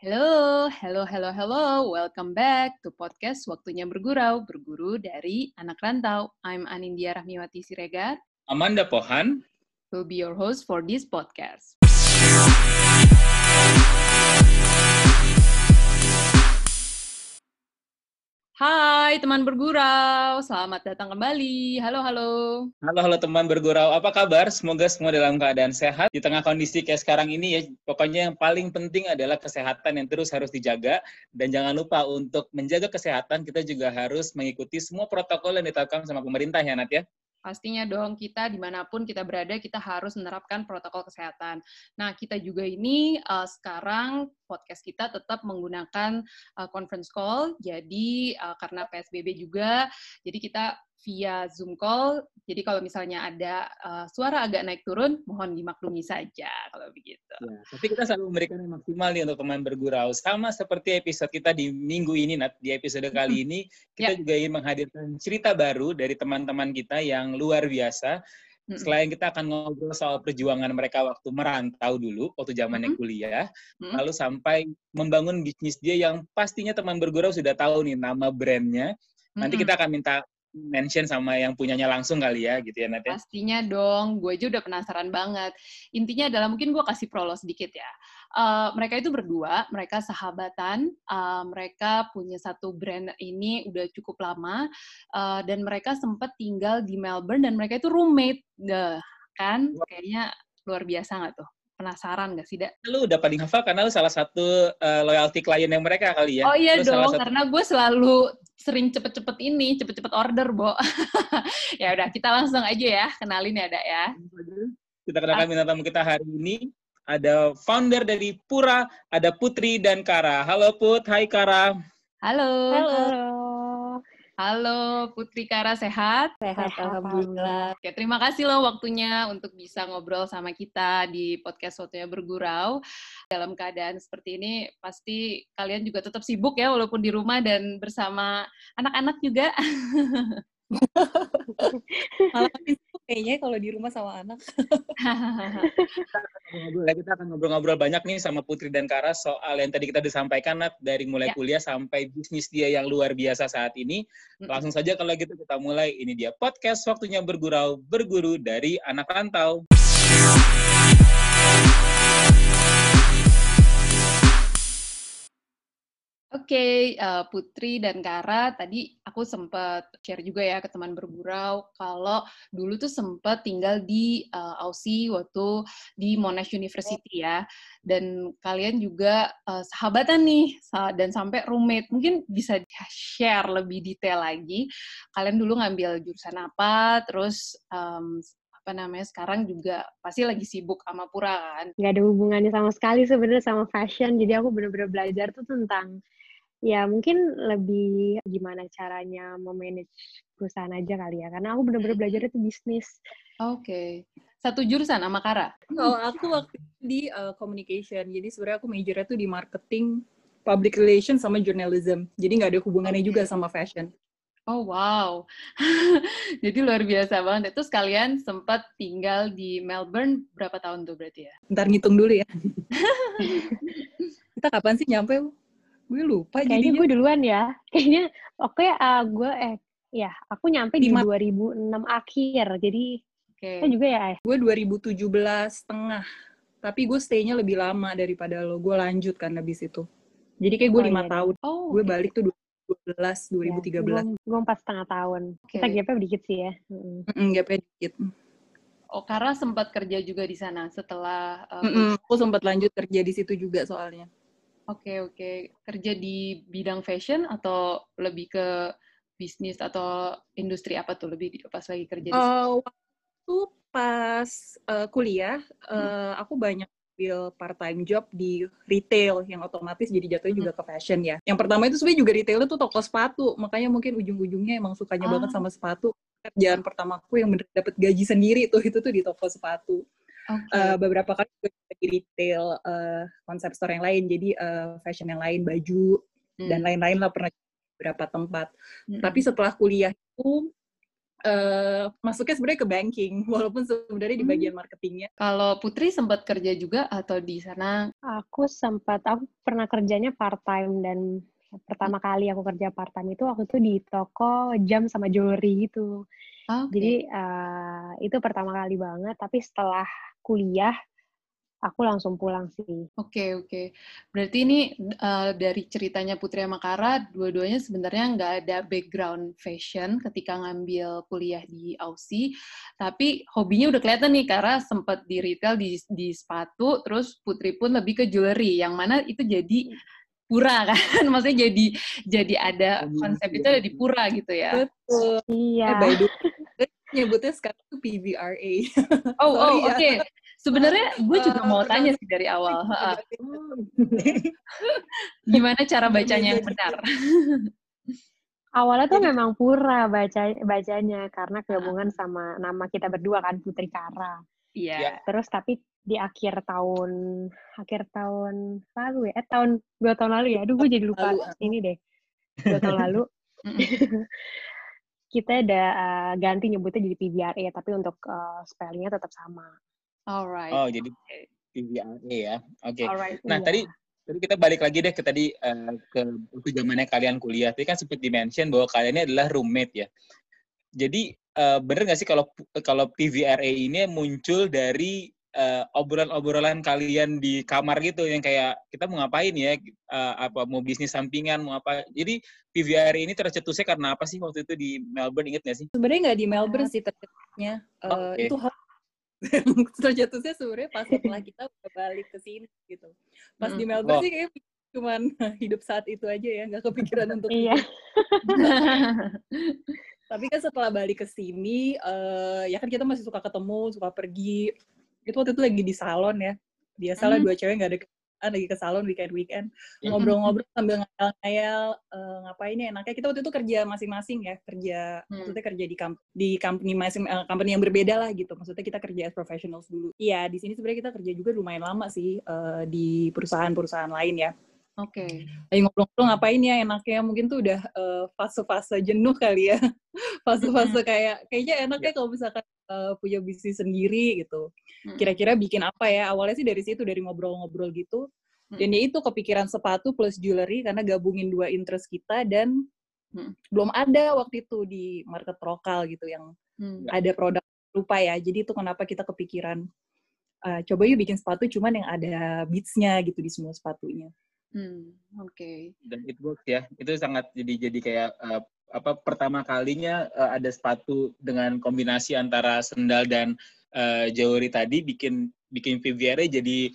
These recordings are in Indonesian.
Halo, hello, hello, hello. Welcome back to podcast Waktunya Bergurau, berguru dari anak rantau. I'm Anindya Rahmiwati Siregar. Amanda Pohan will be your host for this podcast. Hai teman bergurau, selamat datang kembali. Halo, halo. Halo, halo teman bergurau. Apa kabar? Semoga semua dalam keadaan sehat. Di tengah kondisi kayak sekarang ini ya, pokoknya yang paling penting adalah kesehatan yang terus harus dijaga. Dan jangan lupa untuk menjaga kesehatan, kita juga harus mengikuti semua protokol yang ditetapkan sama pemerintah ya, Nat ya. Pastinya dong, kita di mana pun kita berada, kita harus menerapkan protokol kesehatan. Nah, kita juga ini uh, sekarang podcast kita tetap menggunakan uh, conference call, jadi uh, karena PSBB juga, jadi kita via Zoom call. Jadi kalau misalnya ada uh, suara agak naik turun, mohon dimaklumi saja kalau begitu. Ya, tapi kita selalu memberikan yang maksimal nih untuk teman bergurau. Sama seperti episode kita di minggu ini, Nat. Di episode kali ini, kita ya. juga ingin menghadirkan cerita baru dari teman-teman kita yang luar biasa. Selain kita akan ngobrol soal perjuangan mereka waktu merantau dulu, waktu zamannya kuliah, lalu sampai membangun bisnis dia yang pastinya teman bergurau sudah tahu nih nama brandnya. Nanti kita akan minta mention sama yang punyanya langsung kali ya gitu ya Nat ya? Pastinya dong, gue aja udah penasaran banget. Intinya adalah mungkin gue kasih prolog sedikit ya. Uh, mereka itu berdua, mereka sahabatan, uh, mereka punya satu brand ini udah cukup lama, uh, dan mereka sempat tinggal di Melbourne dan mereka itu roommate, deh kan? Kayaknya luar biasa nggak tuh? Penasaran gak sih, Dak? Lu udah paling hafal karena lu salah satu uh, loyalty klien yang mereka kali ya. Oh iya lu dong, satu... karena gue selalu sering cepet-cepet ini, cepet-cepet order, Bo. ya udah, kita langsung aja ya, kenalin ya, Dak ya. Kita kenalkan bintang tamu kita hari ini. Ada founder dari Pura, ada Putri dan Kara. Halo Put, hai Kara. Halo. Halo. Halo Putri Kara, sehat? Sehat, Alhamdulillah. Oke, terima kasih loh waktunya untuk bisa ngobrol sama kita di podcast Waktunya Bergurau. Dalam keadaan seperti ini, pasti kalian juga tetap sibuk ya, walaupun di rumah dan bersama anak-anak juga. Malah kayaknya kalau di rumah sama anak. Ya, kita akan ngobrol-ngobrol banyak nih sama Putri dan Kara soal yang tadi kita disampaikan Nat, dari mulai ya. kuliah sampai bisnis dia yang luar biasa saat ini. Langsung saja kalau gitu kita mulai. Ini dia podcast Waktunya Bergurau, berguru dari anak rantau. Oke, okay, uh, eh, Putri dan Kara, tadi aku sempat share juga ya ke teman bergurau kalau dulu tuh sempat tinggal di uh, Aussie waktu di Monash University ya, dan kalian juga uh, sahabatan nih dan sampai roommate. Mungkin bisa share lebih detail lagi. Kalian dulu ngambil jurusan apa, terus um, apa namanya sekarang juga pasti lagi sibuk sama pura kan? Gak ada hubungannya sama sekali sebenarnya sama fashion. Jadi aku bener-bener belajar tuh tentang ya mungkin lebih gimana caranya memanage perusahaan aja kali ya. Karena aku bener-bener belajar itu bisnis. Oke. Okay. Satu jurusan sama Kara? Kalau aku waktu di uh, communication. Jadi sebenarnya aku majornya tuh di marketing, public relations sama journalism. Jadi nggak ada hubungannya okay. juga sama fashion. Oh wow, jadi luar biasa banget. Terus kalian sempat tinggal di Melbourne berapa tahun tuh berarti ya? Ntar ngitung dulu ya. Kita kapan sih nyampe? Gue lupa Kayaknya gue duluan ya. Kayaknya oke okay, uh, gue eh ya aku nyampe di 2006 akhir. Jadi okay. juga ya eh. Gue 2017 setengah. Tapi gue stay-nya lebih lama daripada lo. Gue lanjut kan habis itu. Jadi kayak gue oh, lima iya. tahun. Oh, gue okay. balik tuh 2012, 2013. Ya, gue empat setengah tahun. Okay. Kita gapnya dikit sih ya. Mm -mm, gapnya dikit. Oh, karena sempat kerja juga di sana setelah. Uh, mm -mm, aku sempat lanjut kerja di situ juga soalnya. Oke okay, oke. Okay. Kerja di bidang fashion atau lebih ke bisnis atau industri apa tuh lebih pas lagi kerja di Uh, waktu pas uh, kuliah, uh, aku banyak ambil part time job di retail yang otomatis jadi jatuhnya juga ke fashion ya. Yang pertama itu sebenarnya juga retail itu toko sepatu, makanya mungkin ujung-ujungnya emang sukanya ah. banget sama sepatu. Kerjaan pertamaku yang bener dapet gaji sendiri tuh itu tuh di toko sepatu. Okay. Uh, eh, beberapa kali juga di retail uh, konsep store yang lain, jadi uh, fashion yang lain, baju hmm. dan lain-lain lah pernah beberapa tempat. Hmm. Tapi setelah kuliah itu uh, masuknya sebenarnya ke banking, walaupun sebenarnya di Hmm. bagian marketingnya. Kalau Putri sempat kerja juga atau di sana? Aku sempat, aku pernah kerjanya part-time dan pertama kali aku kerja part-time itu waktu itu di toko jam sama jewelry gitu. Ah, Oke. Jadi eh, itu pertama kali banget, tapi setelah kuliah aku langsung pulang sih. Oke, oke. Berarti ini uh, dari ceritanya Putri sama Kara, dua-duanya sebenarnya nggak ada background fashion ketika ngambil kuliah di Aussie, tapi hobinya udah kelihatan nih, Kara sempat di retail di, di sepatu, terus Putri pun lebih ke jewelry, yang mana itu jadi pura kan, maksudnya jadi jadi ada konsep itu ada di pura gitu ya. Betul. Iya. Eh, by the way, nyebutnya sekarang tuh PVRA. Oh, oh, ya. oke. Sebenarnya gue juga mau tanya sih dari awal. Gimana cara bacanya yang benar? Awalnya tuh Jadi- memang pura baca bacanya karena gabungan sama nama kita berdua kan Putri Kara. Iya. Terus tapi di akhir tahun akhir tahun lalu ya, eh tahun dua tahun lalu ya. Aduh gue jadi lupa Lalu, ini deh. Dua tahun lalu. kita udah uh, ganti nyebutnya jadi PBRA tapi untuk uh, spellingnya tetap sama. Alright. Oh, jadi PVRA ya. Oke. Alright. Nah, Iya. tadi tadi kita balik lagi deh ke tadi eh, ke waktu zamannya kalian kuliah. Tadi kan sempat dimention bahwa kalian ini adalah roommate ya. Jadi eh, bener nggak sih kalau kalau PVRA ini muncul dari eh, obrolan-obrolan kalian di kamar gitu yang kayak kita mau ngapain ya eh, apa mau bisnis sampingan mau apa. Jadi PVRA ini tercetusnya karena apa sih waktu itu di Melbourne inget nggak sih? Sebenarnya nggak di Melbourne sih terjatuhnya. Eh, Oh, oke. Itu hal terjatuhnya sebenarnya pas setelah kita udah balik ke sini gitu. Pas di Mm. Melbourne Oh. sih kayak cuman hidup saat itu aja ya, nggak kepikiran untuk Iya. Tapi kan setelah balik ke sini, eh, ya kan kita masih suka ketemu, suka pergi. Itu waktu itu lagi di salon ya. Biasalah Hmm. dua cewek nggak ada kerjaan, lagi ke salon weekend-weekend. Hmm. Ngobrol-ngobrol sambil ngayal-ngayal, eh, ngapain ya enaknya. Kita waktu itu kerja masing-masing ya, kerja, Hmm. maksudnya kerja di, kamp- di company masing eh, company yang berbeda lah gitu. Maksudnya kita kerja as professionals dulu. Iya, di sini sebenarnya kita kerja juga lumayan lama sih eh, di perusahaan-perusahaan lain ya Oke. lagi ngobrol-ngobrol ngapain ya enaknya? Mungkin tuh udah eh, fase-fase jenuh kali ya. Fase-fase kayak kayaknya enaknya kalau misalkan eh, punya bisnis sendiri gitu. Mm. kira-kira bikin apa ya? Awalnya sih dari situ dari ngobrol-ngobrol gitu. Dan ya itu kepikiran sepatu plus jewelry karena gabungin dua interest kita dan Mm. belum ada waktu itu di market lokal gitu yang Hmm. ada produk lupa ya. Jadi itu kenapa kita kepikiran eh, coba yuk bikin sepatu cuman yang ada beads-nya gitu di semua sepatunya Hmm. Oke. dan it works ya itu sangat jadi jadi kayak eh, apa pertama kalinya eh, ada sepatu dengan kombinasi antara sendal dan eh, jewelry tadi bikin bikin PVR jadi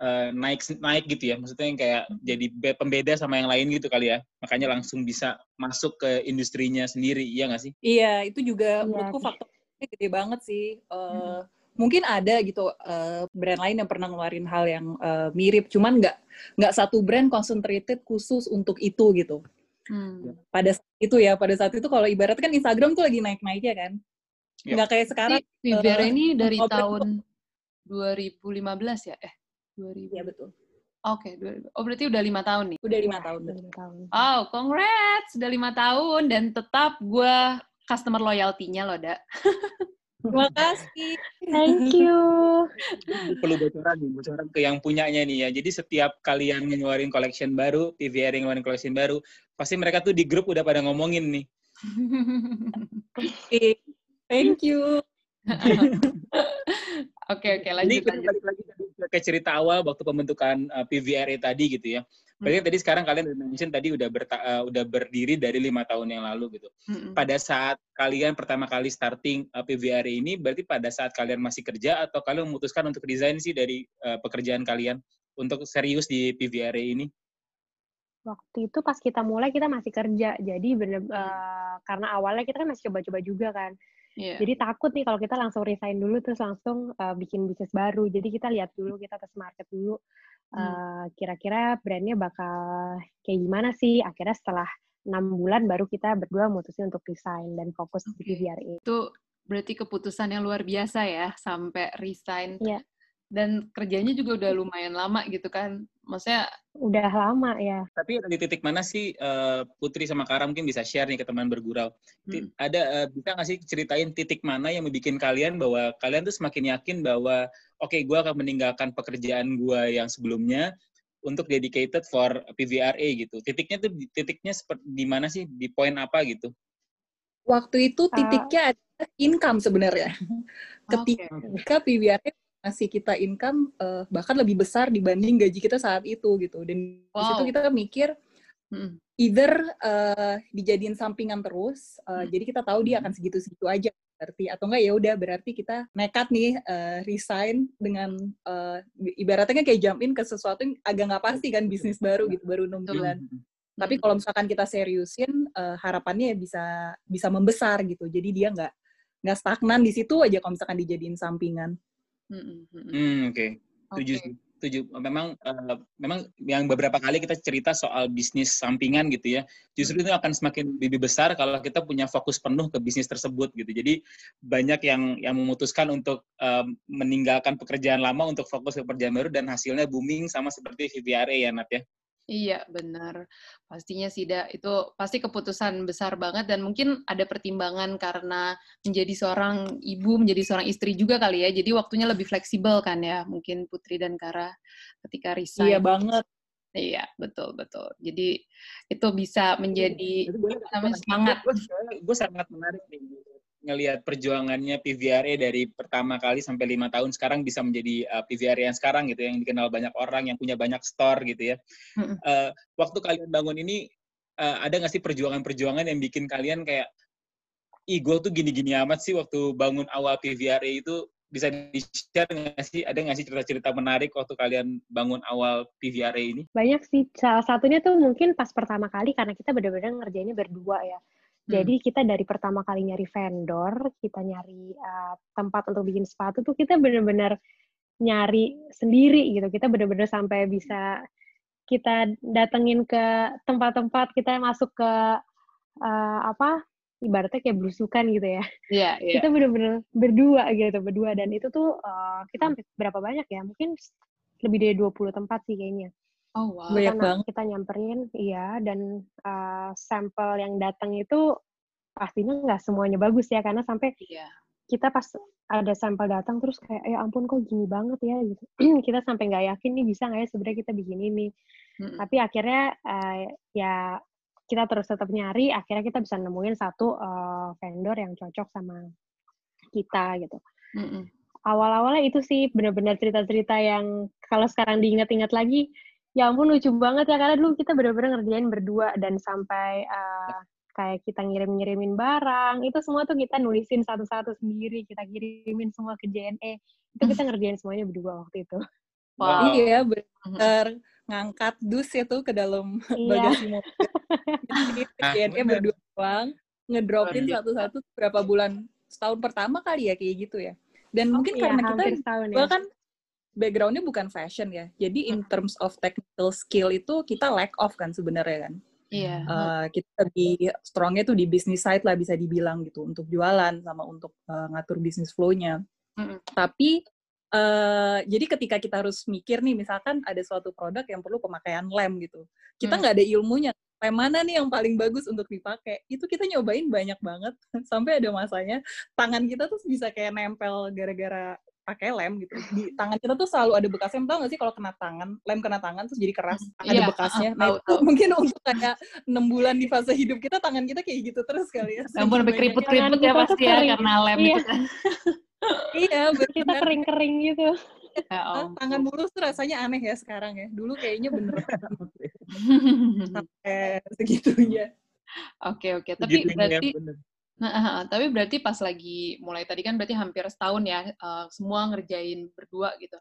eh, naik naik gitu ya maksudnya yang kayak jadi be- pembeda sama yang lain gitu kali ya makanya langsung bisa masuk ke industrinya sendiri iya nggak sih Iya, itu juga Iya, menurutku sih. faktornya gede banget sih. Eh, Mungkin ada gitu eh, brand lain yang pernah ngeluarin hal yang eh, mirip, cuman nggak nggak satu brand concentrated khusus untuk itu gitu. Hmm. Pada saat itu ya, pada saat itu kalau ibarat kan Instagram tuh lagi naik-naiknya kan, Iya. nggak kayak sekarang. Vivere eh, ini dari tahun 2015 ya? Eh, 2000. Iya betul. Oke, 2000. oh berarti udah lima tahun nih. Udah lima tahun. Lima tahun. Oh, congrats! Sudah lima tahun dan tetap gue customer loyalty-nya loh, Da. Terima kasih. Thank you. Ini perlu bocoran nih bocoran ke yang punyanya nih ya jadi setiap kalian ngeluarin collection baru PVR yang ngeluarin collection baru pasti mereka tuh di grup udah pada ngomongin nih Oke. Thank you. Oke, oke, Jadi lanjut, kita lanjut. balik lagi tadi ke- cerita awal waktu pembentukan uh, PVRA tadi gitu ya. Berarti Hmm. tadi sekarang kalian mention tadi udah berta- uh, udah berdiri dari lima tahun yang lalu gitu. Mm-mm. Pada saat kalian pertama kali starting uh, PVRA ini, berarti pada saat kalian masih kerja atau kalian memutuskan untuk resign sih dari uh, pekerjaan kalian untuk serius di PVRA ini? Waktu itu pas kita mulai kita masih kerja, jadi bener eh, karena awalnya kita kan masih coba-coba juga kan. Iya. Jadi takut nih kalau kita langsung resign dulu terus langsung eh, bikin bisnis baru. Jadi kita lihat dulu, kita tes market dulu. eh, Kira-kira brandnya bakal kayak gimana sih? Akhirnya setelah enam bulan baru kita berdua mutusin untuk resign dan fokus di Oke. PVRA. Itu berarti keputusan yang luar biasa ya, sampai resign. Iya. Dan kerjanya juga udah lumayan lama gitu kan. Maksudnya udah lama ya. Tapi di titik mana sih uh, Putri sama Kara mungkin bisa share nih ke teman bergurau. Hmm. Ada uh, bisa nggak sih ceritain titik mana yang membuat kalian bahwa kalian tuh semakin yakin bahwa oke okay, gue akan meninggalkan pekerjaan gue yang sebelumnya untuk dedicated for PVRA gitu. Titiknya tuh titiknya seperti di mana sih? Di poin apa gitu? Waktu itu titiknya uh, ada income sebenarnya. Ketika okay. PVRA masih kita income uh, bahkan lebih besar dibanding gaji kita saat itu gitu. Dan wow. di situ kita mikir hmm. either uh, dijadiin sampingan terus, uh, hmm. jadi kita tahu dia akan segitu-segitu aja berarti atau enggak ya udah berarti kita nekat nih uh, resign dengan uh, ibaratnya kayak jump in ke sesuatu yang agak nggak pasti kan bisnis baru gitu baru enam bulan. Hmm. Tapi kalau misalkan kita seriusin uh, harapannya bisa bisa membesar gitu. Jadi dia nggak nggak stagnan di situ aja kalau misalkan dijadiin sampingan. Hmm, oke. Okay. Setuju okay. Setuju. Memang uh, memang yang beberapa kali kita cerita soal bisnis sampingan gitu ya. Justru itu akan semakin lebih besar kalau kita punya fokus penuh ke bisnis tersebut gitu. Jadi banyak yang yang memutuskan untuk uh, meninggalkan pekerjaan lama untuk fokus ke pekerjaan baru dan hasilnya booming sama seperti VVRA ya Nat ya. Iya, benar. Pastinya sih, Da. Itu pasti keputusan besar banget dan mungkin ada pertimbangan karena menjadi seorang ibu, menjadi seorang istri juga kali ya. Jadi waktunya lebih fleksibel kan ya, mungkin Putri dan Kara ketika resign. Iya banget. Iya, betul, betul. Jadi itu bisa menjadi semangat. Gue sangat menarik nih ngelihat perjuangannya PVRA dari pertama kali sampai lima tahun sekarang bisa menjadi uh, PVRA yang sekarang gitu yang dikenal banyak orang yang punya banyak store gitu ya. Hmm. Uh, waktu kalian bangun ini uh, ada nggak sih perjuangan-perjuangan yang bikin kalian kayak ih gue tuh gini-gini amat sih waktu bangun awal PVRA itu bisa di-share nggak sih? Ada nggak sih cerita-cerita menarik waktu kalian bangun awal PVRA ini? Banyak sih. Salah satunya tuh mungkin pas pertama kali karena kita benar-benar ngerjainnya berdua ya. Jadi hmm. kita dari pertama kali nyari vendor, kita nyari uh, tempat untuk bikin sepatu tuh kita benar-benar nyari sendiri gitu. Kita benar-benar sampai bisa kita datengin ke tempat-tempat, kita masuk ke uh, apa ibaratnya kayak berusukan gitu ya. Iya, yeah, yeah. Kita benar-benar berdua gitu, berdua dan itu tuh uh, kita berapa banyak ya? Mungkin lebih dari 20 tempat sih kayaknya. Oh wow. Banyak kita, banget. Kita nyamperin, iya, dan uh, sampel yang datang itu pastinya nggak semuanya bagus ya, karena sampai yeah. kita pas ada sampel datang terus kayak, ya ampun kok gini banget ya gitu. kita sampai nggak yakin nih bisa nggak ya sebenarnya kita bikin ini. Mm-hmm. Tapi akhirnya uh, ya kita terus tetap nyari, akhirnya kita bisa nemuin satu uh, vendor yang cocok sama kita gitu. Mm-hmm. Awal-awalnya itu sih benar-benar cerita-cerita yang kalau sekarang diingat-ingat lagi, ya ampun lucu banget ya karena dulu kita bener-bener ngerjain berdua dan sampai uh, kayak kita ngirim-ngirimin barang itu semua tuh kita nulisin satu-satu sendiri kita kirimin semua ke JNE itu kita ngerjain semuanya berdua waktu itu. Wow. iya bener. Ngangkat dus ya tuh ke dalam iya. bagasi mobil. JNE berdua doang ngedropin satu-satu berapa bulan? Setahun pertama kali ya kayak gitu ya. Dan oh, mungkin iya, karena kita setahun, ya. kan backgroundnya bukan fashion ya. Jadi in terms of technical skill itu kita lack of kan sebenarnya kan. Iya. Yeah. Uh, kita lebih strongnya tuh di business side lah bisa dibilang gitu untuk jualan sama untuk uh, ngatur bisnis flow-nya. Mm-hmm. Tapi uh, jadi ketika kita harus mikir nih misalkan ada suatu produk yang perlu pemakaian lem gitu. Kita nggak mm. ada ilmunya. Lem mana nih yang paling bagus untuk dipakai? Itu kita nyobain banyak banget sampai ada masanya tangan kita tuh bisa kayak nempel gara-gara pakai lem gitu. Di tangan kita tuh selalu ada bekasnya. Tau gak sih kalau kena tangan? Lem kena tangan terus jadi keras. Hmm, ada yeah, bekasnya. uh, nah itu mungkin untuk kayak enam bulan di fase hidup kita tangan kita kayak gitu terus kali ya. Ampun sampai keriput keriput ya pasti ya karena lem iya. itu kan. Iya kita kering kering gitu. Ya, oh. tangan mulus tuh rasanya aneh ya sekarang ya. Dulu kayaknya bener. Sampai segitunya. Oke oke. Tapi berarti Nah, tapi berarti pas lagi mulai tadi kan berarti hampir setahun ya uh, semua ngerjain berdua gitu.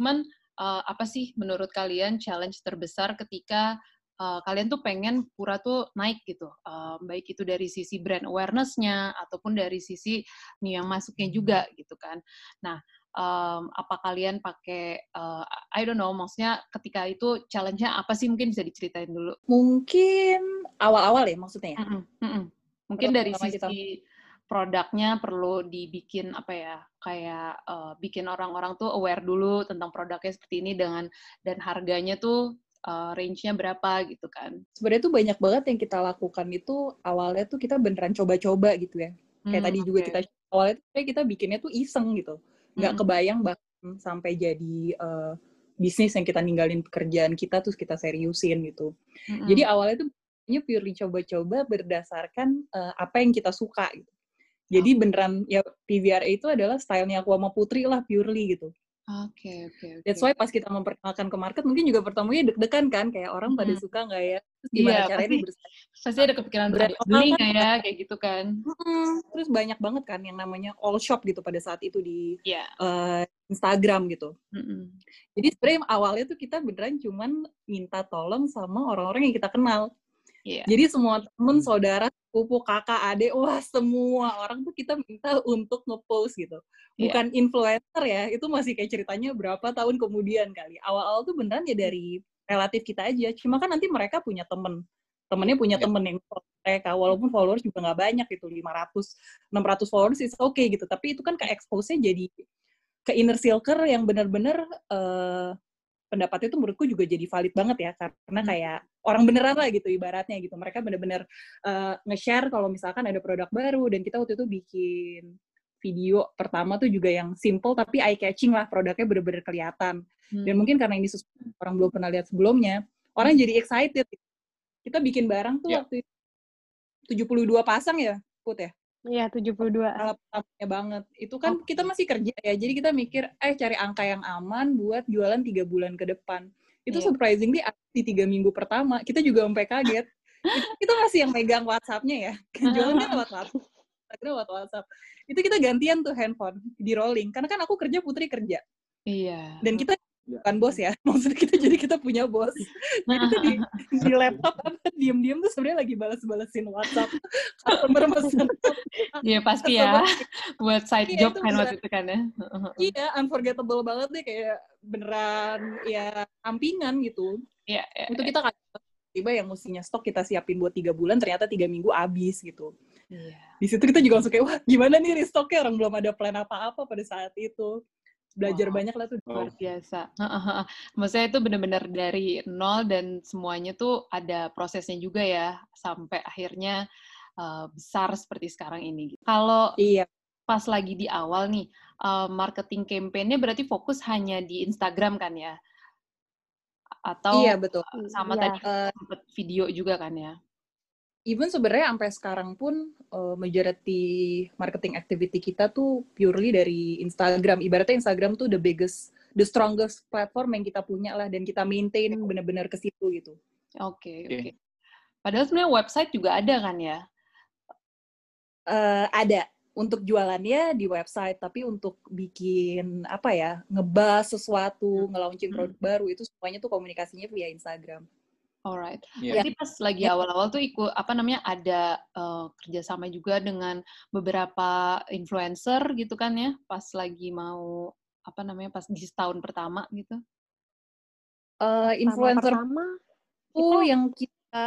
Cuman uh, apa sih menurut kalian challenge terbesar ketika uh, kalian tuh pengen Pura tuh naik gitu, uh, baik itu dari sisi brand awareness-nya ataupun dari sisi nih yang masuknya juga gitu kan. Nah, um, apa kalian pakai uh, I don't know, maksudnya ketika itu challenge-nya apa sih mungkin bisa diceritain dulu? Mungkin awal-awal ya maksudnya ya. Mm -mm, mm -mm. Mungkin dari sisi produknya perlu dibikin apa ya kayak uh, bikin orang-orang tuh aware dulu tentang produknya seperti ini dengan dan harganya tuh uh, range-nya berapa gitu kan. Sebenarnya tuh banyak banget yang kita lakukan itu awalnya tuh kita beneran coba-coba gitu ya. Kayak hmm, tadi okay. juga kita awalnya tuh kayak kita bikinnya tuh iseng gitu. Nggak hmm. kebayang bahkan sampai jadi uh, bisnis yang kita ninggalin pekerjaan kita terus kita seriusin gitu. Hmm. Jadi awalnya tuh ini purely coba-coba berdasarkan uh, apa yang kita suka gitu. Jadi oh. beneran ya PVRA itu adalah stylenya aku sama Putri lah purely gitu. Oke, okay, oke, okay, okay. That's why pas kita memperkenalkan ke market, mungkin juga pertamanya deg-degan kan, kayak orang hmm. pada suka nggak ya? Terus gimana yeah, caranya pasti, Pasti ada kepikiran beli nggak ya, kayak gitu kan. Hmm, terus banyak banget kan yang namanya all shop gitu pada saat itu di yeah. uh, Instagram gitu. Mm-hmm. Jadi sebenarnya awalnya tuh kita beneran cuman minta tolong sama orang-orang yang kita kenal. Yeah. Jadi semua temen, hmm. saudara, sepupu, kakak, adik, wah semua orang tuh kita minta untuk ngepost gitu. Iya. Bukan yeah. influencer ya, itu masih kayak ceritanya berapa tahun kemudian kali. Awal-awal tuh beneran ya dari relatif kita aja. Cuma kan nanti mereka punya temen. Temennya punya yeah. temen yang mereka, walaupun followers juga nggak banyak gitu, 500, 600 followers is oke okay gitu. Tapi itu kan ke expose-nya jadi ke inner circle yang bener-bener uh, pendapatnya itu menurutku juga jadi valid banget ya karena hmm. kayak orang beneran lah gitu ibaratnya gitu mereka bener-bener uh, nge-share kalau misalkan ada produk baru dan kita waktu itu bikin video pertama tuh juga yang simple tapi eye catching lah produknya bener-bener kelihatan hmm. dan mungkin karena ini orang belum pernah lihat sebelumnya orang jadi excited kita bikin barang tuh yeah. waktu itu 72 pasang ya Put ya Iya, 72. Alat pertamanya banget. Itu kan okay. kita masih kerja ya, jadi kita mikir, eh cari angka yang aman buat jualan tiga bulan ke depan. Itu yeah. surprisingly di tiga minggu pertama, kita juga sampai kaget. itu, kita masih yang megang WhatsApp-nya ya. Jualannya lewat WhatsApp. Lewat WhatsApp. Itu kita gantian tuh handphone, di rolling. Karena kan aku kerja, Putri kerja. Iya. Dan kita. Bukan bos ya maksudnya kita jadi kita punya bos. Jadi tuh di, di laptop apa diem-diem tuh sebenarnya lagi balas-balasin WhatsApp customer pesan. Iya pasti ya buat side iya, job kan waktu itu kan ya. Iya unforgettable banget deh kayak beneran ya sampingan gitu. Iya yeah, itu kita kan tiba yang mestinya stok kita siapin buat tiga bulan ternyata tiga minggu habis gitu. Yeah. di situ kita juga langsung kayak wah gimana nih restoknya orang belum ada plan apa-apa pada saat itu belajar wow. banyak lah tuh luar biasa. Maksudnya itu benar-benar dari nol dan semuanya tuh ada prosesnya juga ya sampai akhirnya uh, besar seperti sekarang ini. Kalau iya. pas lagi di awal nih uh, marketing campaign-nya berarti fokus hanya di Instagram kan ya? Atau iya betul. sama iya. tadi uh, video juga kan ya? Even sebenarnya sampai sekarang pun uh, majority marketing activity kita tuh purely dari Instagram. Ibaratnya Instagram tuh the biggest, the strongest platform yang kita punya lah dan kita maintain benar-benar ke situ gitu. Oke, okay, oke. Okay. Padahal sebenarnya website juga ada kan ya? Uh, ada untuk jualannya di website, tapi untuk bikin apa ya, ngebahas sesuatu, hmm. ngelaunching produk baru itu semuanya tuh komunikasinya via Instagram. Alright. Yeah. Jadi pas lagi awal-awal tuh ikut apa namanya ada uh, kerjasama juga dengan beberapa influencer gitu kan ya, pas lagi mau apa namanya pas di setahun pertama gitu. Uh, influencer pertama tuh kita... yang kita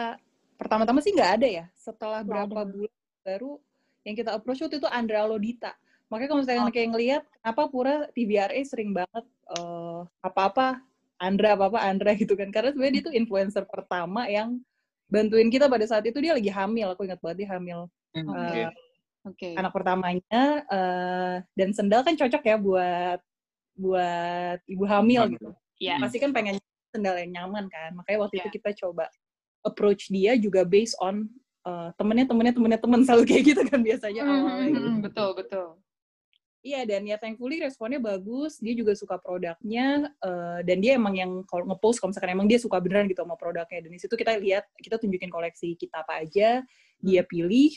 pertama-tama sih nggak ada ya. Setelah gak berapa ada. bulan baru yang kita approach waktu itu Andra Lodita. Makanya kalau misalnya oh. kayak ngelihat kenapa Pura TBRA sering banget uh, apa-apa Andra apa apa Andra gitu kan karena sebenarnya dia tuh influencer pertama yang bantuin kita pada saat itu dia lagi hamil aku ingat banget dia hamil okay. Hmm, uh, eh, okay. anak pertamanya uh, dan sendal kan cocok ya buat buat ibu hamil hmm. gitu yeah. pasti kan pengen sendal yang nyaman kan makanya waktu yeah. itu kita coba approach dia juga based on uh, temennya temennya temennya temen selalu kayak gitu kan biasanya mm -hmm. gitu. betul betul Iya dan ya thankfully responnya bagus, dia juga suka produknya uh, dan dia emang yang kalau ngepost kalau misalkan emang dia suka beneran gitu sama produknya dan di situ kita lihat kita tunjukin koleksi kita apa aja, dia hmm. pilih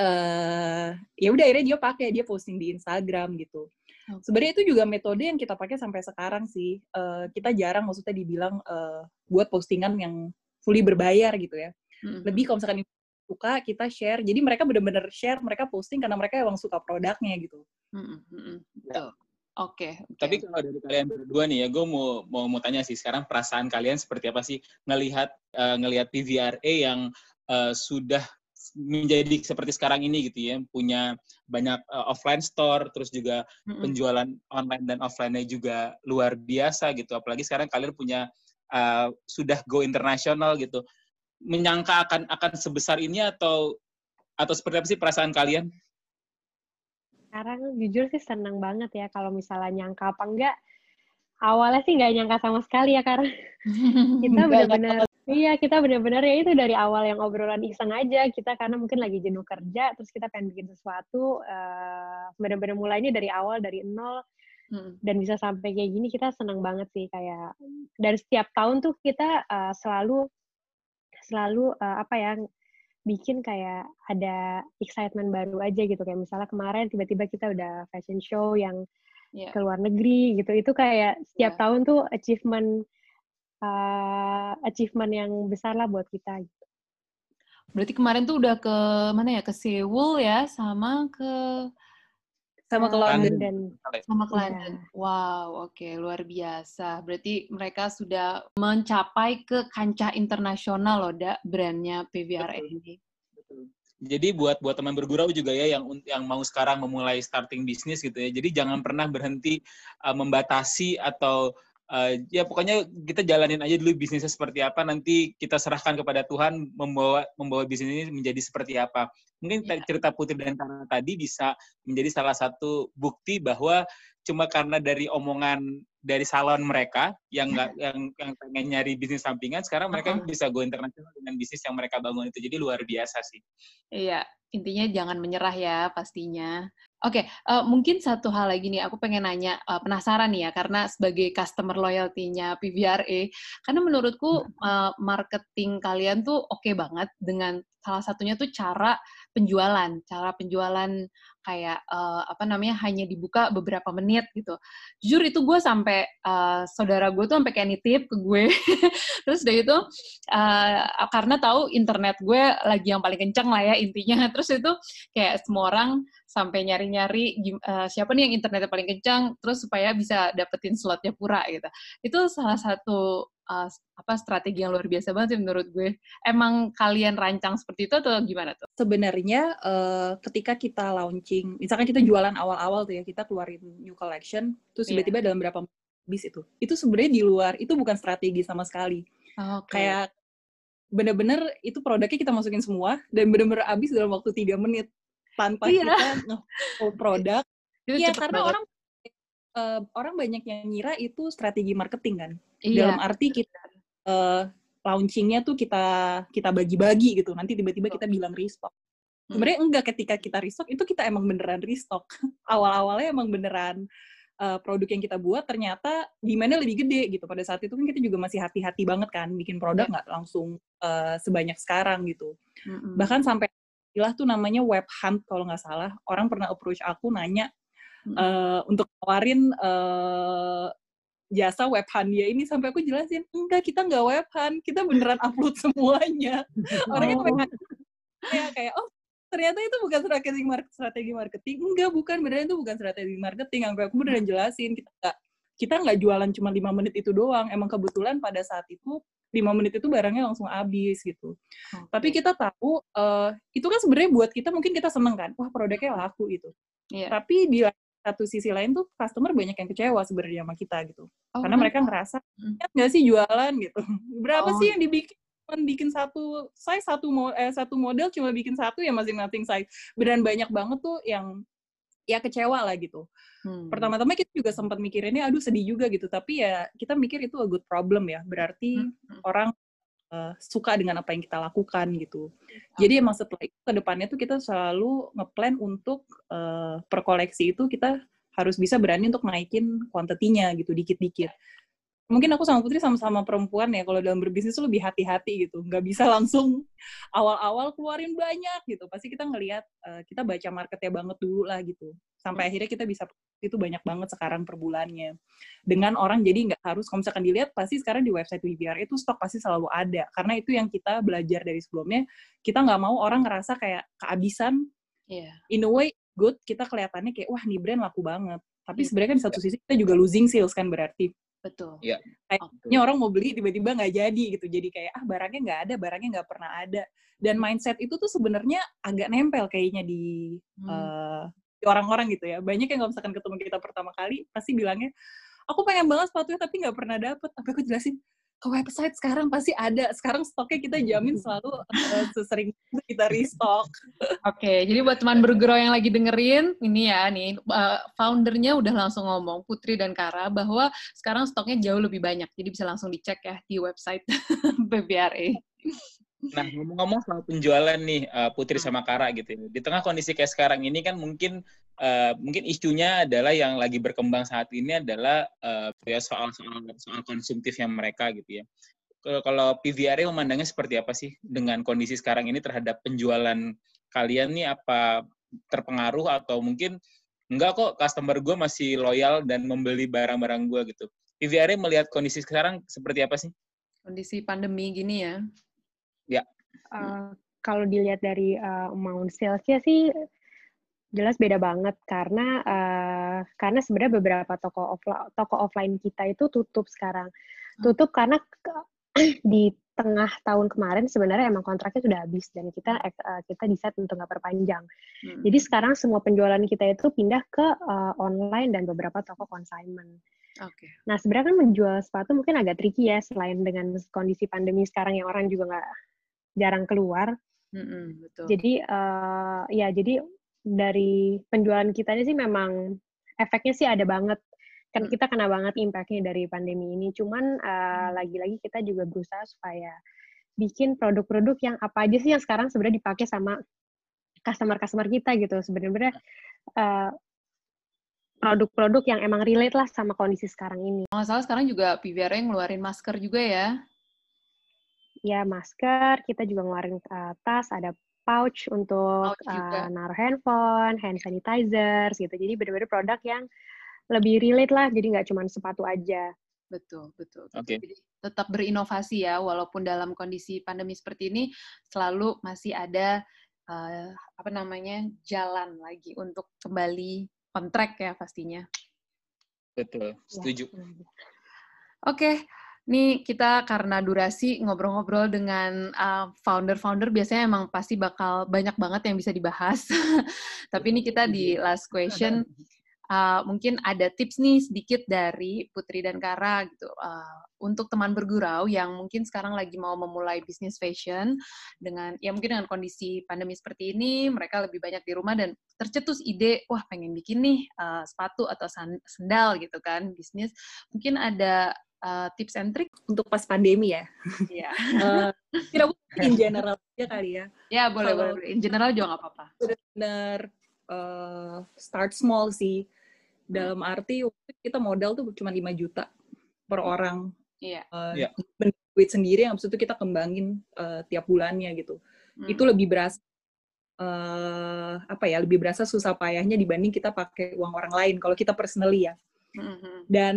uh, ya udah akhirnya dia pakai dia posting di Instagram gitu. Okay. Sebenarnya itu juga metode yang kita pakai sampai sekarang sih. Uh, kita jarang maksudnya dibilang uh, buat postingan yang fully berbayar gitu ya. Hmm. Lebih kalau misalkan suka kita share jadi mereka benar-benar share mereka posting karena mereka emang suka produknya gitu mm-hmm. ya. oke okay, okay. tapi kalau dari kalian berdua nih ya gue mau mau mau tanya sih sekarang perasaan kalian seperti apa sih ngelihat uh, ngelihat PVRA yang uh, sudah menjadi seperti sekarang ini gitu ya, punya banyak uh, offline store, terus juga mm-hmm. penjualan online dan offline-nya juga luar biasa gitu. Apalagi sekarang kalian punya uh, sudah go internasional gitu. Menyangka akan akan sebesar ini atau atau seperti apa sih perasaan kalian? Sekarang jujur sih senang banget ya kalau misalnya nyangka apa enggak. Awalnya sih nggak nyangka sama sekali ya karena kita benar-benar Iya, kita benar-benar ya itu dari awal yang obrolan iseng aja kita karena mungkin lagi jenuh kerja, terus kita pengen bikin sesuatu, uh, benar-benar mulainya dari awal dari nol hmm. dan bisa sampai kayak gini kita senang banget sih kayak dari setiap tahun tuh kita uh, selalu selalu uh, apa ya bikin kayak ada excitement baru aja gitu kayak misalnya kemarin tiba-tiba kita udah fashion show yang yeah. ke luar negeri gitu itu kayak setiap yeah. tahun tuh achievement uh, achievement yang besar lah buat kita. Gitu. Berarti kemarin tuh udah ke mana ya? Ke Seoul ya, sama ke sama ke London. Sama ke iya. London. Wow, oke, okay, luar biasa. Berarti mereka sudah mencapai ke kancah internasional loh, Dak, brandnya PVRA ini. Jadi buat buat teman bergurau juga ya yang yang mau sekarang memulai starting bisnis gitu ya. Jadi jangan pernah berhenti uh, membatasi atau uh, ya pokoknya kita jalanin aja dulu bisnisnya seperti apa nanti kita serahkan kepada Tuhan membawa membawa bisnis ini menjadi seperti apa mungkin yeah. cerita Putri dan Tara tadi bisa menjadi salah satu bukti bahwa cuma karena dari omongan dari salon mereka yang nggak yang yang pengen nyari bisnis sampingan sekarang mereka uh -huh. bisa go internasional dengan bisnis yang mereka bangun itu. Jadi luar biasa sih. Iya intinya jangan menyerah ya pastinya. Oke, okay, uh, eh, mungkin satu hal lagi nih, aku pengen nanya, uh, penasaran nih ya, karena sebagai customer loyalty-nya PVRA, karena menurutku uh, marketing kalian tuh oke okay banget dengan salah satunya tuh cara penjualan, cara penjualan kayak uh, apa namanya hanya dibuka beberapa menit gitu. Jujur itu gue sampai uh, saudara gue tuh sampai kayak nitip ke gue. Terus dari itu uh, karena tahu internet gue lagi yang paling kenceng lah ya intinya. Terus itu kayak semua orang sampai nyari-nyari uh, siapa nih yang internetnya paling kencang terus supaya bisa dapetin slotnya pura gitu. Itu salah satu uh, apa strategi yang luar biasa banget sih menurut gue. Emang kalian rancang seperti itu atau gimana tuh? Sebenarnya uh, ketika kita launching, misalkan kita jualan awal-awal tuh ya, kita keluarin new collection, terus iya. tiba-tiba yeah. dalam berapa bis itu. Itu sebenarnya di luar, itu bukan strategi sama sekali. Okay. Kayak bener-bener itu produknya kita masukin semua dan bener-bener habis dalam waktu tiga menit tanpa iya. kita nge produk. Iya, karena banget. orang uh, orang banyak yang ngira itu strategi marketing kan. Iya. Dalam arti kita uh, launchingnya tuh kita kita bagi-bagi gitu. Nanti tiba-tiba kita bilang restock. Hmm. Sebenarnya enggak ketika kita restock itu kita emang beneran restock. Awal-awalnya emang beneran uh, produk yang kita buat ternyata demandnya lebih gede gitu. Pada saat itu kan kita juga masih hati-hati banget kan bikin produk iya. nggak yeah. langsung uh, sebanyak sekarang gitu. Mm-hmm. Bahkan sampai istilah tuh namanya web hunt kalau nggak salah. Orang pernah approach aku nanya uh, untuk nawarin uh, jasa web dia ini sampai aku jelasin enggak kita nggak web hunt kita beneran upload semuanya orangnya oh. pengen ya kayak oh ternyata itu bukan strategi marketing strategi marketing enggak bukan beneran itu bukan strategi marketing yang aku beneran jelasin kita nggak kita nggak jualan cuma lima menit itu doang emang kebetulan pada saat itu lima menit itu barangnya langsung habis gitu. Okay. Tapi kita tahu uh, itu kan sebenarnya buat kita mungkin kita seneng kan, wah produknya laku gitu. Yeah. Tapi di satu sisi lain tuh customer banyak yang kecewa sebenarnya sama kita gitu, oh, karena mereka ngerasa nggak sih jualan gitu. Berapa oh. sih yang dibikin? bikin satu size satu mo eh, satu model cuma bikin satu ya masing-masing size. Beneran banyak banget tuh yang ya kecewa lah gitu. Hmm. Pertama-tama kita juga sempat mikirinnya, aduh sedih juga gitu. Tapi ya kita mikir itu a good problem ya. Berarti hmm. orang uh, suka dengan apa yang kita lakukan gitu. Jadi emang setelah itu ke depannya tuh kita selalu ngeplan untuk uh, per koleksi itu kita harus bisa berani untuk naikin kuantitinya gitu dikit-dikit. Mungkin aku sama Putri sama-sama perempuan ya kalau dalam berbisnis tuh lebih hati-hati gitu. Nggak bisa langsung awal-awal keluarin banyak gitu. Pasti kita ngelihat uh, kita baca marketnya banget dulu lah gitu sampai akhirnya kita bisa itu banyak banget sekarang per bulannya dengan orang jadi nggak harus kalau misalkan dilihat pasti sekarang di website WBR itu stok pasti selalu ada karena itu yang kita belajar dari sebelumnya kita nggak mau orang ngerasa kayak kehabisan yeah. in a way good kita kelihatannya kayak wah nih brand laku banget tapi yeah. sebenarnya kan di satu sisi kita juga losing sales kan berarti Betul. Iya. Kayaknya orang mau beli tiba-tiba nggak jadi gitu. Jadi kayak ah barangnya nggak ada, barangnya nggak pernah ada. Dan mindset itu tuh sebenarnya agak nempel kayaknya di Hmm. eh, di orang-orang gitu ya. Banyak yang kalau misalkan ketemu kita pertama kali pasti bilangnya, aku pengen banget sepatunya tapi nggak pernah dapet. Tapi aku jelasin ke website sekarang pasti ada. Sekarang stoknya kita jamin selalu eh, sesering kita restock. Oke, jadi buat teman bergurau yang lagi dengerin, ini ya nih, uh, foundernya udah langsung ngomong, Putri dan Kara, bahwa sekarang stoknya jauh lebih banyak. Jadi bisa langsung dicek ya di website PBRA. Nah, ngomong-ngomong soal penjualan nih uh, Putri sama Kara gitu ya. Di tengah kondisi kayak sekarang ini kan mungkin uh, mungkin isunya adalah yang lagi berkembang saat ini adalah uh, ya soal soal soal konsumtifnya mereka gitu ya. Kalau- Kalau PVRA memandangnya seperti apa sih dengan kondisi sekarang ini terhadap penjualan kalian nih apa terpengaruh atau mungkin enggak kok customer gue masih loyal dan membeli barang-barang gue gitu. PVRA melihat kondisi sekarang seperti apa sih? Kondisi pandemi gini ya. Uh, kalau dilihat dari uh, amount salesnya sih jelas beda banget karena uh, karena sebenarnya beberapa toko offline toko offline kita itu tutup sekarang. Tutup karena ke- di tengah tahun kemarin sebenarnya emang kontraknya sudah habis dan kita uh, kita decide untuk nggak perpanjang. Hmm. jadi sekarang semua penjualan kita itu pindah ke uh, online dan beberapa toko consignment. Oke. Nah, sebenarnya kan menjual sepatu mungkin agak tricky ya, selain dengan kondisi pandemi sekarang yang orang juga nggak jarang keluar. Mm-mm, betul. Jadi, eh, ya jadi dari penjualan kita ini sih memang efeknya sih ada banget. Kan Hmm. kita kena banget impact-nya dari pandemi ini. Cuman eh, lagi-lagi kita juga berusaha supaya bikin produk-produk yang apa aja sih yang sekarang sebenarnya dipakai sama customer-customer kita gitu. Sebenarnya eh, produk-produk yang emang relate lah sama kondisi sekarang ini. Kalau salah sekarang juga PVRA ngeluarin masker juga ya. Ya masker, kita juga ngeluarin uh, tas, ada pouch untuk Pouch uh, naruh handphone, hand sanitizer, gitu. Jadi benar-benar produk yang lebih relate lah, jadi nggak cuma sepatu aja. Betul, betul. Oke. Jadi tetap berinovasi ya, walaupun dalam kondisi pandemi seperti ini selalu masih ada eh, apa namanya jalan lagi untuk kembali on track ya pastinya. Betul, setuju. Oke, nih kita karena durasi ngobrol-ngobrol dengan uh, founder-founder biasanya emang pasti bakal banyak banget yang bisa dibahas. Tapi ini kita di last question. Uh, mungkin ada tips nih sedikit dari Putri dan Kara gitu. Uh, untuk teman bergurau yang mungkin sekarang lagi mau memulai bisnis fashion dengan ya mungkin dengan kondisi pandemi seperti ini mereka lebih banyak di rumah dan tercetus ide wah pengen bikin nih uh, sepatu atau san- sendal gitu kan bisnis. Mungkin ada uh, tips and trick Untuk pas pandemi ya. ya Eh, Kira in general aja kali ya. ya boleh Kalau- boleh in general juga nggak apa-apa benar eh, start small sih. Dalam arti kita modal tuh cuma 5 juta per orang. iya Eh, Iya. bener- duit sendiri yang itu kita kembangin eh, tiap bulannya gitu. Hmm. Itu lebih berasa eh, apa ya? Lebih berasa susah payahnya dibanding kita pakai uang orang lain kalau kita personally ya. Mhm. Dan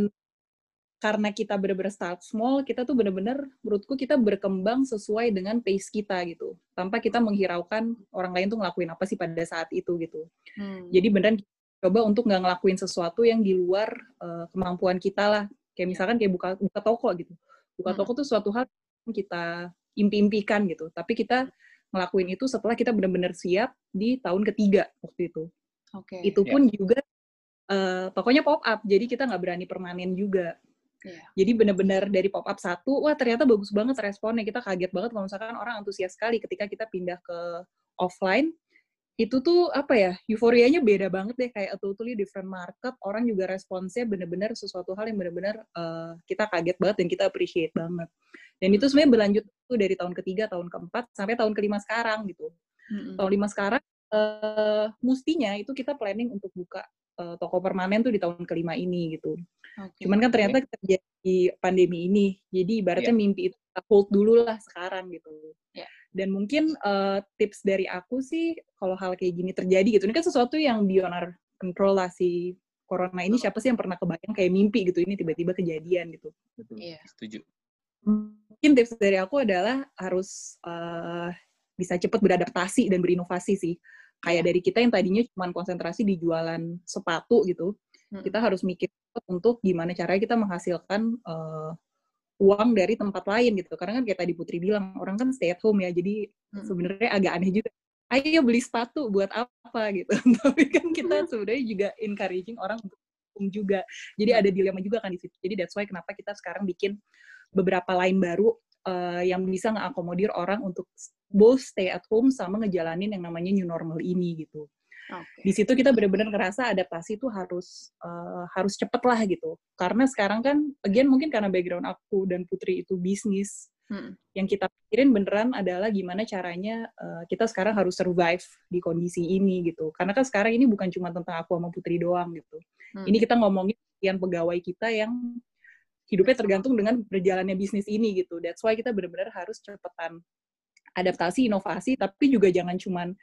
karena kita bener-bener start small, kita tuh bener-bener menurutku kita berkembang sesuai dengan pace kita gitu. Tanpa kita menghiraukan orang lain tuh ngelakuin apa sih pada saat itu gitu. Hmm. Jadi beneran kita coba untuk nggak ngelakuin sesuatu yang di luar eh, kemampuan kita lah. Kayak misalkan kayak buka buka toko gitu. Buka Hmm. toko tuh suatu hal yang kita impi-impikan gitu. Tapi kita ngelakuin itu setelah kita benar-benar siap di tahun ketiga waktu itu. oke Itu Ya. pun juga eh, tokonya pop up, jadi kita nggak berani permanen juga. Iya. Jadi benar-benar dari pop up satu, wah ternyata bagus banget responnya. Kita kaget banget kalau misalkan orang antusias sekali ketika kita pindah ke offline. Itu tuh apa ya, euforianya beda banget deh, kayak totally different market. Orang juga responsnya benar-benar sesuatu hal yang benar-benar eh, kita kaget banget dan kita appreciate banget. Dan itu sebenarnya berlanjut tuh dari tahun ketiga, tahun keempat, sampai tahun kelima sekarang gitu. Mhm. Tahun lima sekarang, eh mustinya itu kita planning untuk buka eh, toko permanen tuh di tahun kelima ini gitu. Oke. Cuman kan ternyata terjadi pandemi ini, jadi ibaratnya mimpi itu kita hold dulu lah sekarang gitu. Iya. Dan mungkin eh, tips dari aku sih, kalau hal kayak gini terjadi gitu, ini kan sesuatu yang beyond our control lah si corona ini siapa sih yang pernah kebayang kayak mimpi gitu ini tiba-tiba kejadian gitu. Betul. Iya. Setuju. Mungkin tips dari aku adalah harus eh, bisa cepat beradaptasi dan berinovasi sih. Kayak Iya. dari kita yang tadinya cuma konsentrasi di jualan sepatu gitu, Hmm. Kita harus mikir untuk gimana caranya kita menghasilkan uh, uang dari tempat lain gitu. Karena kan kayak tadi Putri bilang, orang kan stay at home ya, jadi hmm. sebenarnya agak aneh juga. Ayo beli sepatu buat apa gitu. Tapi kan kita hmm. sebenarnya juga encouraging orang untuk home juga. Jadi hmm. ada dilema juga kan di situ. Jadi that's why kenapa kita sekarang bikin beberapa line baru uh, yang bisa ngakomodir orang untuk both stay at home sama ngejalanin yang namanya new normal ini gitu. Okay. Di situ kita benar-benar ngerasa adaptasi itu harus uh, harus cepet lah gitu. Karena sekarang kan, again mungkin karena background aku dan Putri itu bisnis, hmm. yang kita pikirin beneran adalah gimana caranya uh, kita sekarang harus survive di kondisi ini gitu. Karena kan sekarang ini bukan cuma tentang aku sama Putri doang gitu. Hmm. Ini kita ngomongin yang pegawai kita yang hidupnya tergantung dengan berjalannya bisnis ini gitu. That's why kita benar-benar harus cepetan adaptasi, inovasi, tapi juga jangan cuman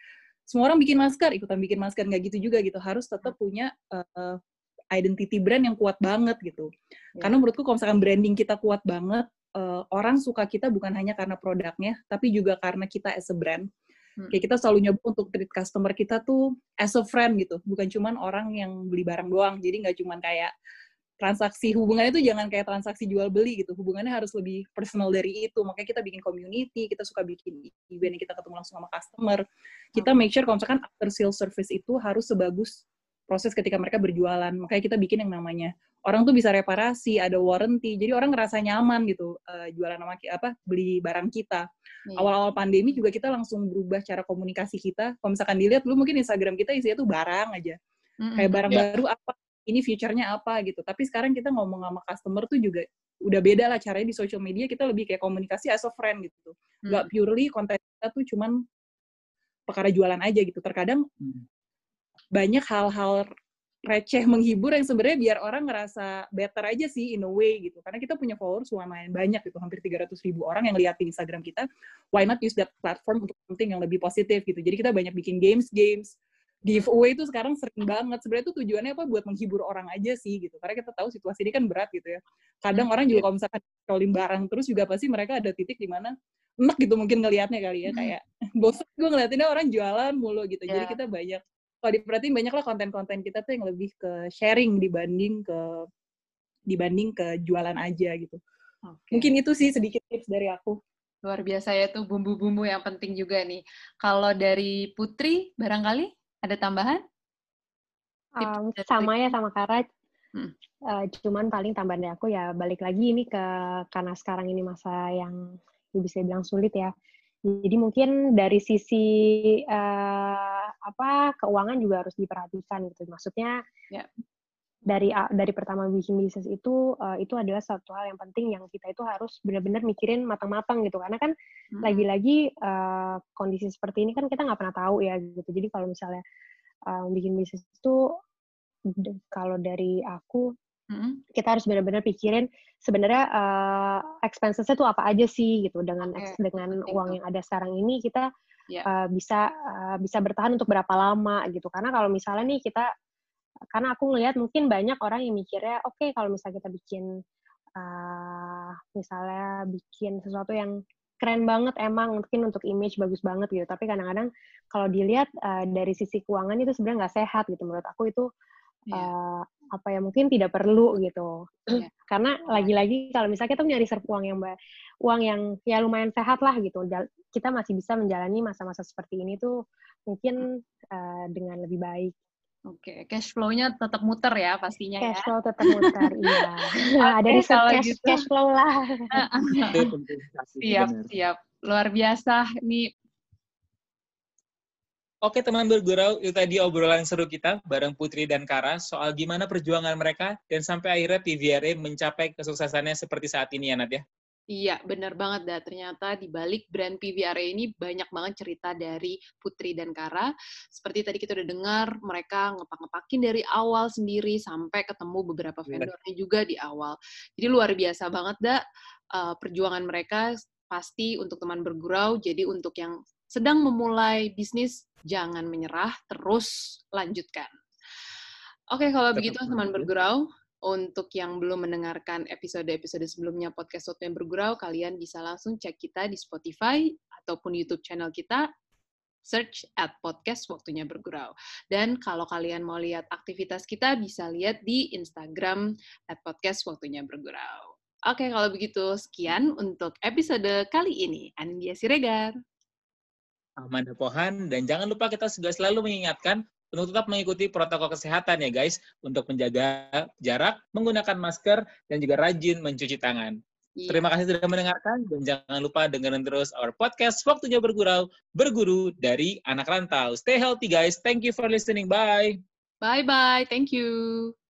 semua orang bikin masker ikutan bikin masker nggak gitu juga gitu. Harus tetap punya uh, identity brand yang kuat banget gitu. Yeah. karena menurutku kalau misalkan branding kita kuat banget uh, orang suka kita bukan hanya karena produknya tapi juga karena kita as a brand. Hmm. kayak kita selalu nyoba untuk treat customer kita tuh as a friend gitu. Bukan cuman orang yang beli barang doang. Jadi nggak cuman kayak transaksi hubungannya itu jangan kayak transaksi jual beli gitu. Hubungannya harus lebih personal dari itu. Makanya kita bikin community kita suka bikin event kita ketemu langsung sama customer. Kita make sure kalau misalkan after sales service itu harus sebagus proses ketika mereka berjualan. Makanya kita bikin yang namanya orang tuh bisa reparasi ada warranty. Jadi orang ngerasa nyaman gitu uh, jualan sama apa beli barang kita. Iya. awal-awal pandemi juga kita langsung berubah cara komunikasi kita. Kalau misalkan dilihat lu mungkin Instagram kita isinya tuh barang aja. Kayak barang yeah. baru apa ini future-nya apa gitu. Tapi sekarang kita ngomong sama customer tuh juga udah beda lah caranya di social media kita lebih kayak komunikasi as a friend gitu. Hmm. Gak purely konten kita tuh cuman perkara jualan aja gitu. Terkadang hmm. banyak hal-hal receh menghibur yang sebenarnya biar orang ngerasa better aja sih in a way gitu. Karena kita punya followers lumayan banyak gitu, hampir 300 ribu orang yang lihat di Instagram kita. Why not use that platform untuk something yang lebih positif gitu. Jadi kita banyak bikin games-games, giveaway itu sekarang sering banget. Sebenarnya itu tujuannya apa? Buat menghibur orang aja sih gitu. Karena kita tahu situasi ini kan berat gitu ya. Kadang hmm, orang juga iya. kalau misalkan scrolling barang terus juga pasti mereka ada titik di mana enak gitu mungkin ngelihatnya kali ya. Hmm. Kayak bosan gue ngeliatinnya orang jualan mulu gitu. Yeah. Jadi iya. kita banyak, kalau diperhatiin banyak lah konten-konten kita tuh yang lebih ke sharing dibanding ke dibanding ke jualan aja gitu. Okay. Mungkin itu sih sedikit tips dari aku. Luar biasa ya tuh bumbu-bumbu yang penting juga nih. Kalau dari Putri, barangkali ada tambahan? Um, sama ya sama Kara. Hmm. Uh, cuman paling tambahan dari aku ya balik lagi ini ke karena sekarang ini masa yang bisa bilang sulit ya. Jadi mungkin dari sisi uh, apa keuangan juga harus diperhatikan gitu. Maksudnya yeah. Dari dari pertama bikin bisnis itu uh, itu adalah satu hal yang penting yang kita itu harus benar-benar mikirin matang-matang gitu. Karena kan hmm. lagi-lagi hmm. uh, kondisi seperti ini kan kita nggak pernah tahu ya gitu. Jadi kalau misalnya uh, bikin bisnis itu kalau dari aku hmm kita harus benar-benar pikirin sebenarnya uh, expensesnya tuh apa aja sih gitu dengan okay. dengan okay. uang yang ada sekarang ini kita yeah. Ya. uh, bisa uh, bisa bertahan untuk berapa lama gitu karena kalau misalnya nih kita karena aku ngelihat mungkin banyak orang yang mikirnya oke okay, kalau misalnya kita bikin uh, misalnya bikin sesuatu yang keren banget emang mungkin untuk image bagus banget gitu tapi kadang-kadang kalau dilihat uh, dari sisi keuangan itu sebenarnya nggak sehat gitu menurut aku itu yeah. Iya. uh, apa ya mungkin tidak perlu gitu yeah. karena lagi-lagi kalau misalnya kita punya reserve uang yang uang yang ya lumayan sehat lah gitu kita masih bisa menjalani masa-masa seperti ini tuh mungkin uh, dengan lebih baik Oke, okay. cash flow-nya tetap muter ya pastinya cash ya. Cash flow tetap muter, iya. okay, Ada di cash, gitu. cash flow lah. siap, siap. Luar biasa. Nih Oke teman bergurau, itu tadi obrolan seru kita bareng Putri dan Kara soal gimana perjuangan mereka dan sampai akhirnya PVRA mencapai kesuksesannya seperti saat ini ya Nat ya. Iya, benar banget dah. Ternyata di balik brand PVRA ini banyak banget cerita dari Putri dan Kara. Seperti tadi kita udah dengar, mereka ngepak-ngepakin dari awal sendiri sampai ketemu beberapa iya. vendornya juga di awal. Jadi luar biasa banget dah uh, perjuangan mereka pasti untuk teman bergurau. Jadi untuk yang sedang memulai bisnis, jangan menyerah, terus lanjutkan. Oke, kalau begitu teman bergurau, untuk yang belum mendengarkan episode-episode sebelumnya podcast Soto yang Bergurau, kalian bisa langsung cek kita di Spotify ataupun YouTube channel kita. search at podcast waktunya bergurau. Dan kalau kalian mau lihat aktivitas kita, bisa lihat di Instagram at podcast waktunya bergurau. Oke, kalau begitu sekian untuk episode kali ini. Anindya Siregar. Amanda Pohan, dan jangan lupa kita juga selalu mengingatkan untuk tetap mengikuti protokol kesehatan ya guys, untuk menjaga jarak, menggunakan masker, dan juga rajin mencuci tangan. Iya. Terima kasih sudah mendengarkan, dan jangan lupa dengerin terus our podcast Waktunya Bergurau, berguru dari anak rantau. Stay healthy guys, thank you for listening, bye! Bye-bye, thank you!